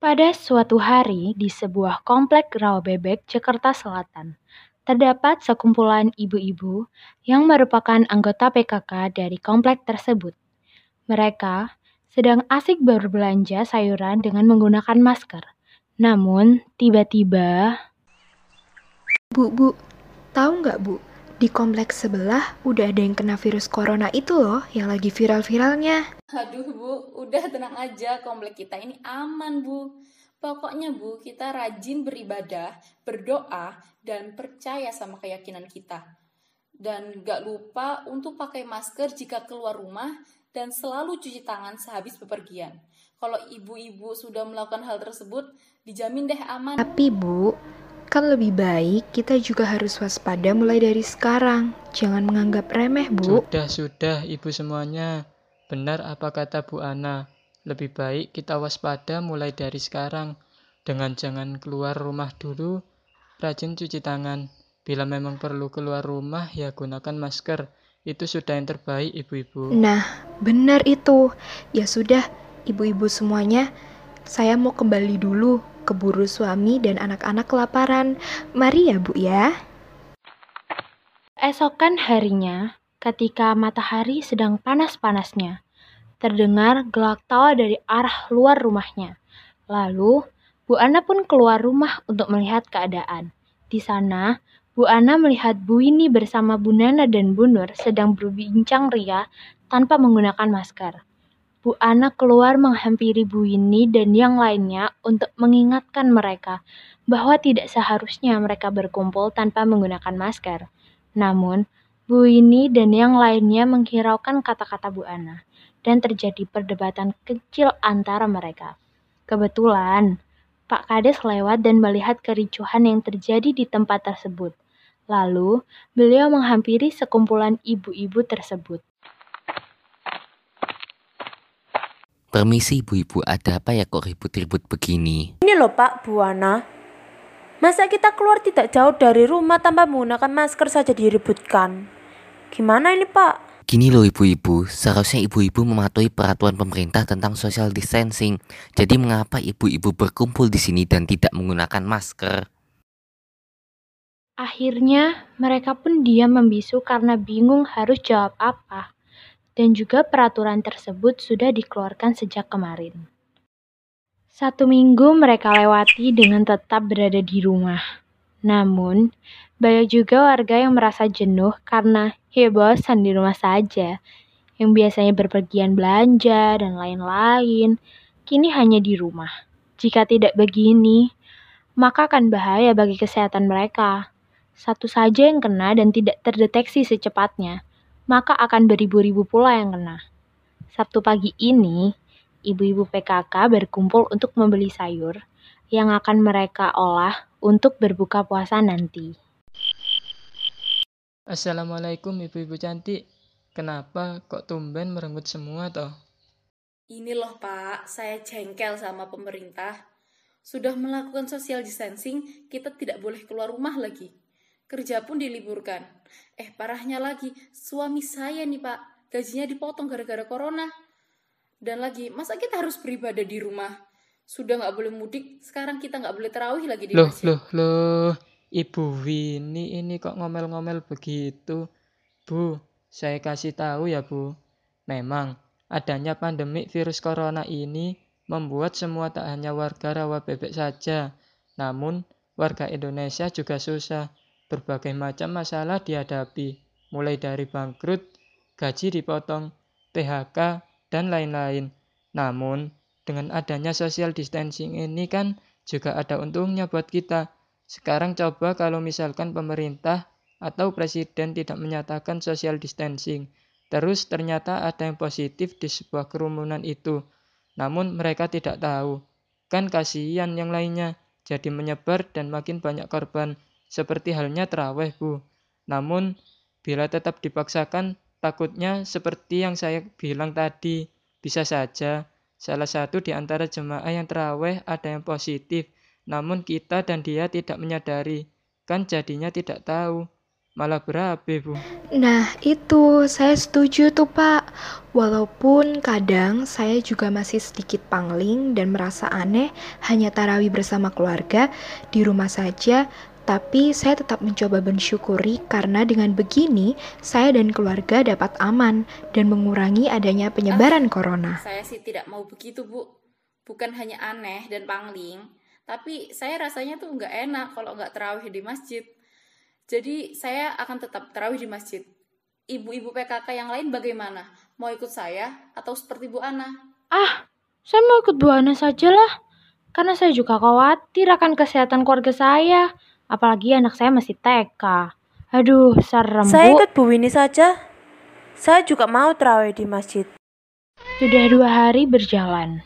Pada suatu hari di sebuah komplek Rawabebek, Jakarta Selatan, terdapat sekumpulan ibu-ibu yang merupakan anggota PKK dari komplek tersebut. Mereka sedang asik berbelanja sayuran dengan menggunakan masker. Namun, tiba-tiba... Bu, bu, tahu nggak bu? Di kompleks sebelah udah ada yang kena virus corona itu loh, yang lagi viral-viralnya. Aduh bu, udah tenang aja, komplek kita ini aman bu. Pokoknya bu, kita rajin beribadah, berdoa, dan percaya sama keyakinan kita. Dan gak lupa untuk pakai masker jika keluar rumah dan selalu cuci tangan sehabis bepergian. Kalau ibu-ibu sudah melakukan hal tersebut, dijamin deh aman. Tapi bu, kan lebih baik kita juga harus waspada mulai dari sekarang. Jangan menganggap remeh bu. Sudah, sudah ibu semuanya. Benar apa kata Bu Ana, lebih baik kita waspada mulai dari sekarang. Dengan jangan keluar rumah dulu, rajin cuci tangan. Bila memang perlu keluar rumah, ya gunakan masker. Itu sudah yang terbaik, ibu-ibu. Nah, benar itu. Ya sudah, ibu-ibu semuanya, saya mau kembali dulu. Keburu suami dan anak-anak kelaparan. Mari ya, Bu ya. Esokan harinya, ketika matahari sedang panas-panasnya, terdengar gelak tawa dari arah luar rumahnya. Lalu, Bu Ana pun keluar rumah untuk melihat keadaan. Di sana, Bu Ana melihat Bu Ini bersama Bu Nana dan Bu Nur sedang berbincang ria tanpa menggunakan masker. Bu Ana keluar menghampiri Bu Ini dan yang lainnya untuk mengingatkan mereka bahwa tidak seharusnya mereka berkumpul tanpa menggunakan masker. Namun, Bu ini dan yang lainnya menghiraukan kata-kata Bu Ana, dan terjadi perdebatan kecil antara mereka. Kebetulan, Pak Kades lewat dan melihat kericuhan yang terjadi di tempat tersebut. Lalu, beliau menghampiri sekumpulan ibu-ibu tersebut. Permisi ibu-ibu, ada apa ya kok ribut-ribut begini? Ini loh Pak, Bu Ana. Masa kita keluar tidak jauh dari rumah tanpa menggunakan masker saja diributkan? Gimana ini Pak? Gini loh ibu-ibu, seharusnya ibu-ibu mematuhi peraturan pemerintah tentang social distancing. Jadi mengapa ibu-ibu berkumpul di sini dan tidak menggunakan masker? Akhirnya, mereka pun diam membisu karena bingung harus jawab apa. Dan juga peraturan tersebut sudah dikeluarkan sejak kemarin. Satu minggu mereka lewati dengan tetap berada di rumah. Namun, banyak juga warga yang merasa jenuh karena ya bosan di rumah saja. Yang biasanya berpergian belanja dan lain-lain, kini hanya di rumah. Jika tidak begini, maka akan bahaya bagi kesehatan mereka. Satu saja yang kena dan tidak terdeteksi secepatnya, maka akan beribu-ribu pula yang kena. Sabtu pagi ini, ibu-ibu PKK berkumpul untuk membeli sayur yang akan mereka olah untuk berbuka puasa nanti. Assalamualaikum ibu-ibu cantik. Kenapa kok tumben merenggut semua toh? Ini loh Pak, saya jengkel sama pemerintah. Sudah melakukan social distancing, kita tidak boleh keluar rumah lagi. Kerja pun diliburkan. Eh parahnya lagi, suami saya nih Pak, gajinya dipotong gara-gara corona. Dan lagi, masa kita harus beribadah di rumah? Sudah nggak boleh mudik, sekarang kita nggak boleh terawih lagi di Loh, masjid. loh, loh. Ibu Winnie ini kok ngomel-ngomel begitu? Bu, saya kasih tahu ya Bu. Memang, adanya pandemi virus corona ini membuat semua tak hanya warga rawa bebek saja. Namun, warga Indonesia juga susah. Berbagai macam masalah dihadapi. Mulai dari bangkrut, gaji dipotong, PHK, dan lain-lain. Namun, dengan adanya social distancing ini kan juga ada untungnya buat kita sekarang coba kalau misalkan pemerintah atau presiden tidak menyatakan social distancing, terus ternyata ada yang positif di sebuah kerumunan itu, namun mereka tidak tahu. Kan kasihan yang lainnya, jadi menyebar dan makin banyak korban, seperti halnya terawih, Bu. Namun, bila tetap dipaksakan, takutnya seperti yang saya bilang tadi, bisa saja salah satu di antara jemaah yang terawih ada yang positif, namun kita dan dia tidak menyadari, kan jadinya tidak tahu. malah berabe, Bu. Nah, itu saya setuju tuh, Pak. Walaupun kadang saya juga masih sedikit pangling dan merasa aneh hanya tarawih bersama keluarga di rumah saja, tapi saya tetap mencoba bersyukuri karena dengan begini saya dan keluarga dapat aman dan mengurangi adanya penyebaran corona. Saya sih tidak mau begitu, Bu. Bukan hanya aneh dan pangling, tapi saya rasanya tuh nggak enak kalau nggak terawih di masjid. Jadi saya akan tetap terawih di masjid. Ibu-ibu PKK yang lain bagaimana? Mau ikut saya atau seperti Bu Ana? Ah, saya mau ikut Bu Ana saja lah. Karena saya juga khawatir akan kesehatan keluarga saya. Apalagi anak saya masih TK. Aduh, serem Saya Bu. ikut Bu Winnie saja. Saya juga mau terawih di masjid. Sudah dua hari berjalan.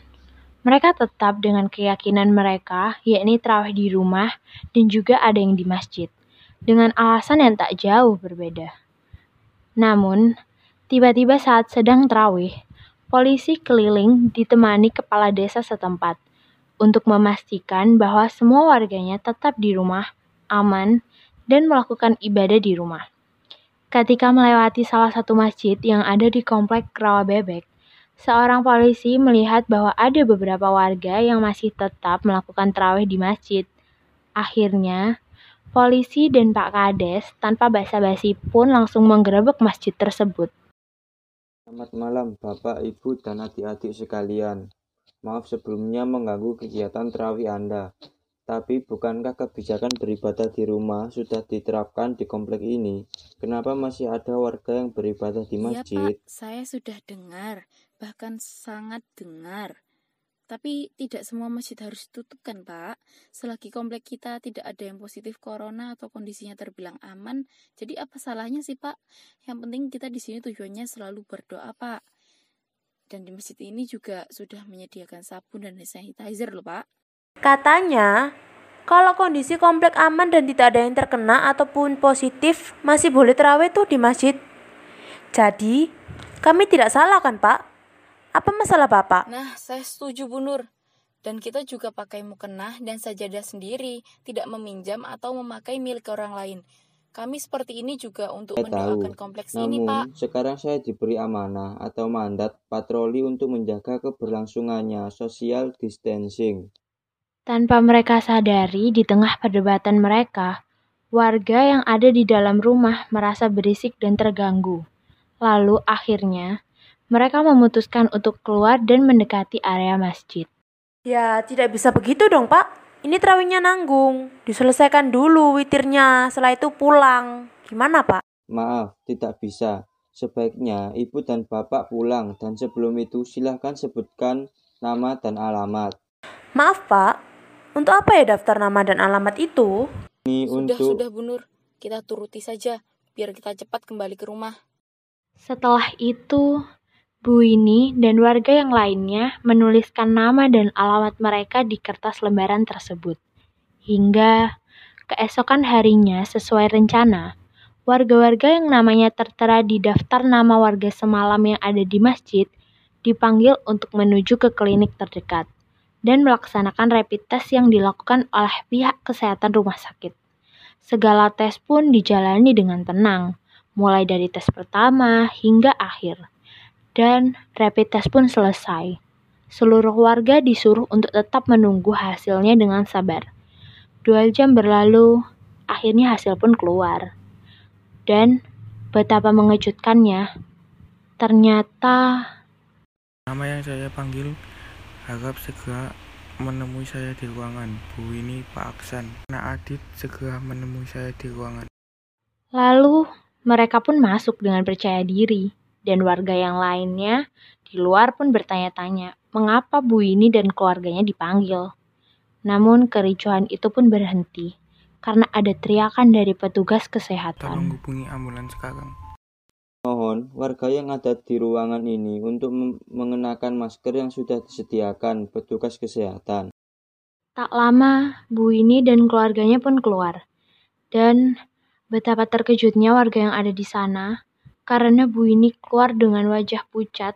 Mereka tetap dengan keyakinan mereka, yakni terawih di rumah dan juga ada yang di masjid, dengan alasan yang tak jauh berbeda. Namun, tiba-tiba saat sedang terawih, polisi keliling ditemani kepala desa setempat untuk memastikan bahwa semua warganya tetap di rumah, aman, dan melakukan ibadah di rumah. Ketika melewati salah satu masjid yang ada di komplek Rawa Bebek, seorang polisi melihat bahwa ada beberapa warga yang masih tetap melakukan terawih di masjid. Akhirnya, polisi dan Pak Kades tanpa basa-basi pun langsung menggerebek masjid tersebut. Selamat malam Bapak, Ibu, dan adik-adik sekalian. Maaf sebelumnya mengganggu kegiatan terawih Anda. Tapi bukankah kebijakan beribadah di rumah sudah diterapkan di komplek ini? Kenapa masih ada warga yang beribadah di masjid? Iya Pak, saya sudah dengar, bahkan sangat dengar. Tapi tidak semua masjid harus ditutup kan Pak? Selagi komplek kita tidak ada yang positif corona atau kondisinya terbilang aman, jadi apa salahnya sih Pak? Yang penting kita di sini tujuannya selalu berdoa Pak. Dan di masjid ini juga sudah menyediakan sabun dan hand sanitizer loh Pak. Katanya, kalau kondisi komplek aman dan tidak ada yang terkena ataupun positif, masih boleh terawih tuh di masjid. Jadi, kami tidak salah kan Pak? Apa masalah Bapak? Nah, saya setuju Bu Nur. Dan kita juga pakai mukenah dan sajadah sendiri, tidak meminjam atau memakai milik orang lain. Kami seperti ini juga untuk Saya tahu. mendoakan kompleks ini, Pak. Namun, sekarang saya diberi amanah atau mandat patroli untuk menjaga keberlangsungannya social distancing. Tanpa mereka sadari, di tengah perdebatan mereka, warga yang ada di dalam rumah merasa berisik dan terganggu. Lalu akhirnya, mereka memutuskan untuk keluar dan mendekati area masjid. Ya, tidak bisa begitu dong Pak. Ini terawihnya nanggung. Diselesaikan dulu witirnya, setelah itu pulang. Gimana Pak? Maaf, tidak bisa. Sebaiknya ibu dan bapak pulang dan sebelum itu silahkan sebutkan nama dan alamat. Maaf Pak, untuk apa ya daftar nama dan alamat itu? Ini Sudah, untuk sudah Bu Nur. Kita turuti saja, biar kita cepat kembali ke rumah. Setelah itu, Bu Winnie dan warga yang lainnya menuliskan nama dan alamat mereka di kertas lembaran tersebut. Hingga keesokan harinya sesuai rencana, warga-warga yang namanya tertera di daftar nama warga semalam yang ada di masjid dipanggil untuk menuju ke klinik terdekat dan melaksanakan rapid test yang dilakukan oleh pihak kesehatan rumah sakit. Segala tes pun dijalani dengan tenang, mulai dari tes pertama hingga akhir. Dan rapid test pun selesai. Seluruh warga disuruh untuk tetap menunggu hasilnya dengan sabar. Dua jam berlalu, akhirnya hasil pun keluar. Dan betapa mengejutkannya, ternyata Nama yang saya panggil harap segera menemui saya di ruangan. Bu ini Pak Aksan. Anak Adit segera menemui saya di ruangan. Lalu mereka pun masuk dengan percaya diri dan warga yang lainnya di luar pun bertanya-tanya mengapa Bu ini dan keluarganya dipanggil. Namun kericuhan itu pun berhenti karena ada teriakan dari petugas Tolong kesehatan. hubungi ambulans sekarang. Mohon warga yang ada di ruangan ini untuk mengenakan masker yang sudah disediakan petugas kesehatan. Tak lama, Bu ini dan keluarganya pun keluar. Dan betapa terkejutnya warga yang ada di sana karena Bu ini keluar dengan wajah pucat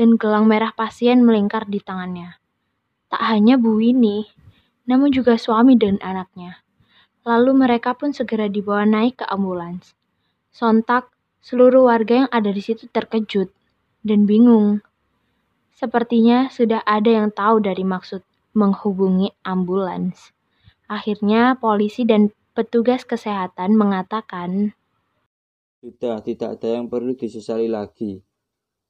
dan gelang merah pasien melingkar di tangannya. Tak hanya Bu ini, namun juga suami dan anaknya. Lalu mereka pun segera dibawa naik ke ambulans. Sontak, seluruh warga yang ada di situ terkejut dan bingung. Sepertinya sudah ada yang tahu dari maksud menghubungi ambulans. Akhirnya polisi dan petugas kesehatan mengatakan, Sudah tidak ada yang perlu disesali lagi.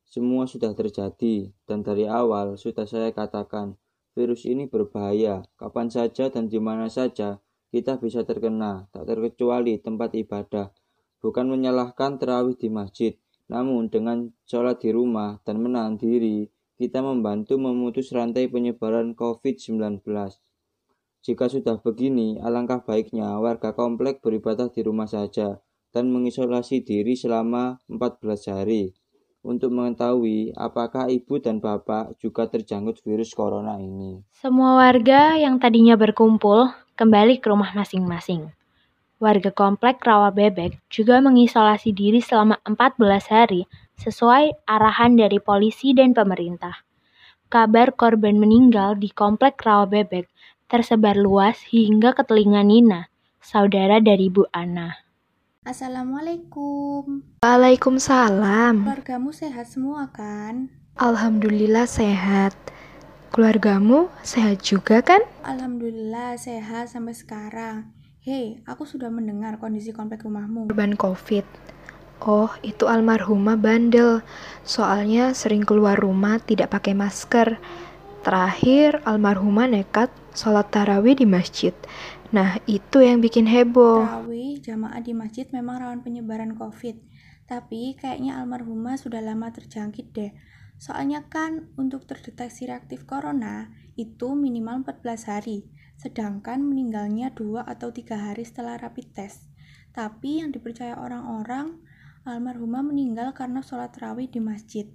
Semua sudah terjadi, dan dari awal sudah saya katakan, virus ini berbahaya. Kapan saja dan di mana saja kita bisa terkena, tak terkecuali tempat ibadah. Bukan menyalahkan terawih di masjid, namun dengan sholat di rumah dan menahan diri, kita membantu memutus rantai penyebaran COVID-19. Jika sudah begini, alangkah baiknya warga komplek beribadah di rumah saja dan mengisolasi diri selama 14 hari untuk mengetahui apakah ibu dan bapak juga terjangkit virus corona ini. Semua warga yang tadinya berkumpul kembali ke rumah masing-masing. Warga komplek Rawa Bebek juga mengisolasi diri selama 14 hari sesuai arahan dari polisi dan pemerintah. Kabar korban meninggal di komplek Rawa Bebek tersebar luas hingga ke telinga Nina, saudara dari Bu Ana. Assalamualaikum. Waalaikumsalam. Keluargamu sehat semua kan? Alhamdulillah sehat. Keluargamu sehat juga kan? Alhamdulillah sehat sampai sekarang. Hei, aku sudah mendengar kondisi komplek rumahmu. Korban COVID. Oh, itu almarhumah bandel. Soalnya sering keluar rumah tidak pakai masker. Terakhir, almarhumah nekat sholat tarawih di masjid. Nah, itu yang bikin heboh. Tarawih jamaah di masjid memang rawan penyebaran COVID. Tapi kayaknya almarhumah sudah lama terjangkit deh. Soalnya kan untuk terdeteksi reaktif corona itu minimal 14 hari, sedangkan meninggalnya 2 atau 3 hari setelah rapid test. Tapi yang dipercaya orang-orang, almarhumah meninggal karena sholat tarawih di masjid.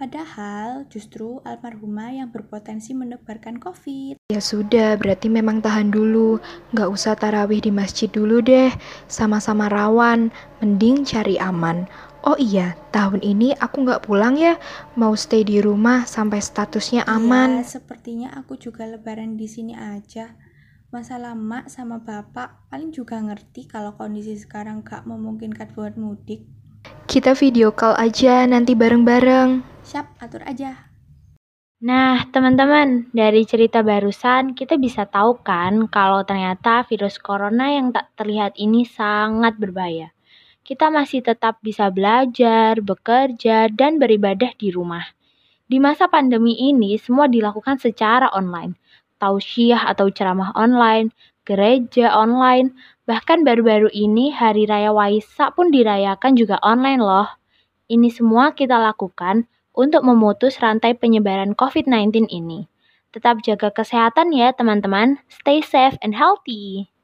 Padahal justru almarhumah yang berpotensi menebarkan COVID. Ya sudah, berarti memang tahan dulu. Nggak usah tarawih di masjid dulu deh. Sama-sama rawan, mending cari aman. Oh iya, tahun ini aku nggak pulang ya. Mau stay di rumah sampai statusnya aman. Ya, sepertinya aku juga lebaran di sini aja. Masalah mak sama bapak paling juga ngerti kalau kondisi sekarang gak memungkinkan buat mudik. Kita video call aja nanti bareng-bareng. Siap, atur aja. Nah, teman-teman, dari cerita barusan kita bisa tahu kan kalau ternyata virus corona yang tak terlihat ini sangat berbahaya. Kita masih tetap bisa belajar, bekerja, dan beribadah di rumah. Di masa pandemi ini, semua dilakukan secara online. Tausiah atau ceramah online, gereja online, bahkan baru-baru ini Hari Raya Waisak pun dirayakan juga online loh. Ini semua kita lakukan untuk memutus rantai penyebaran COVID-19 ini. Tetap jaga kesehatan ya teman-teman. Stay safe and healthy.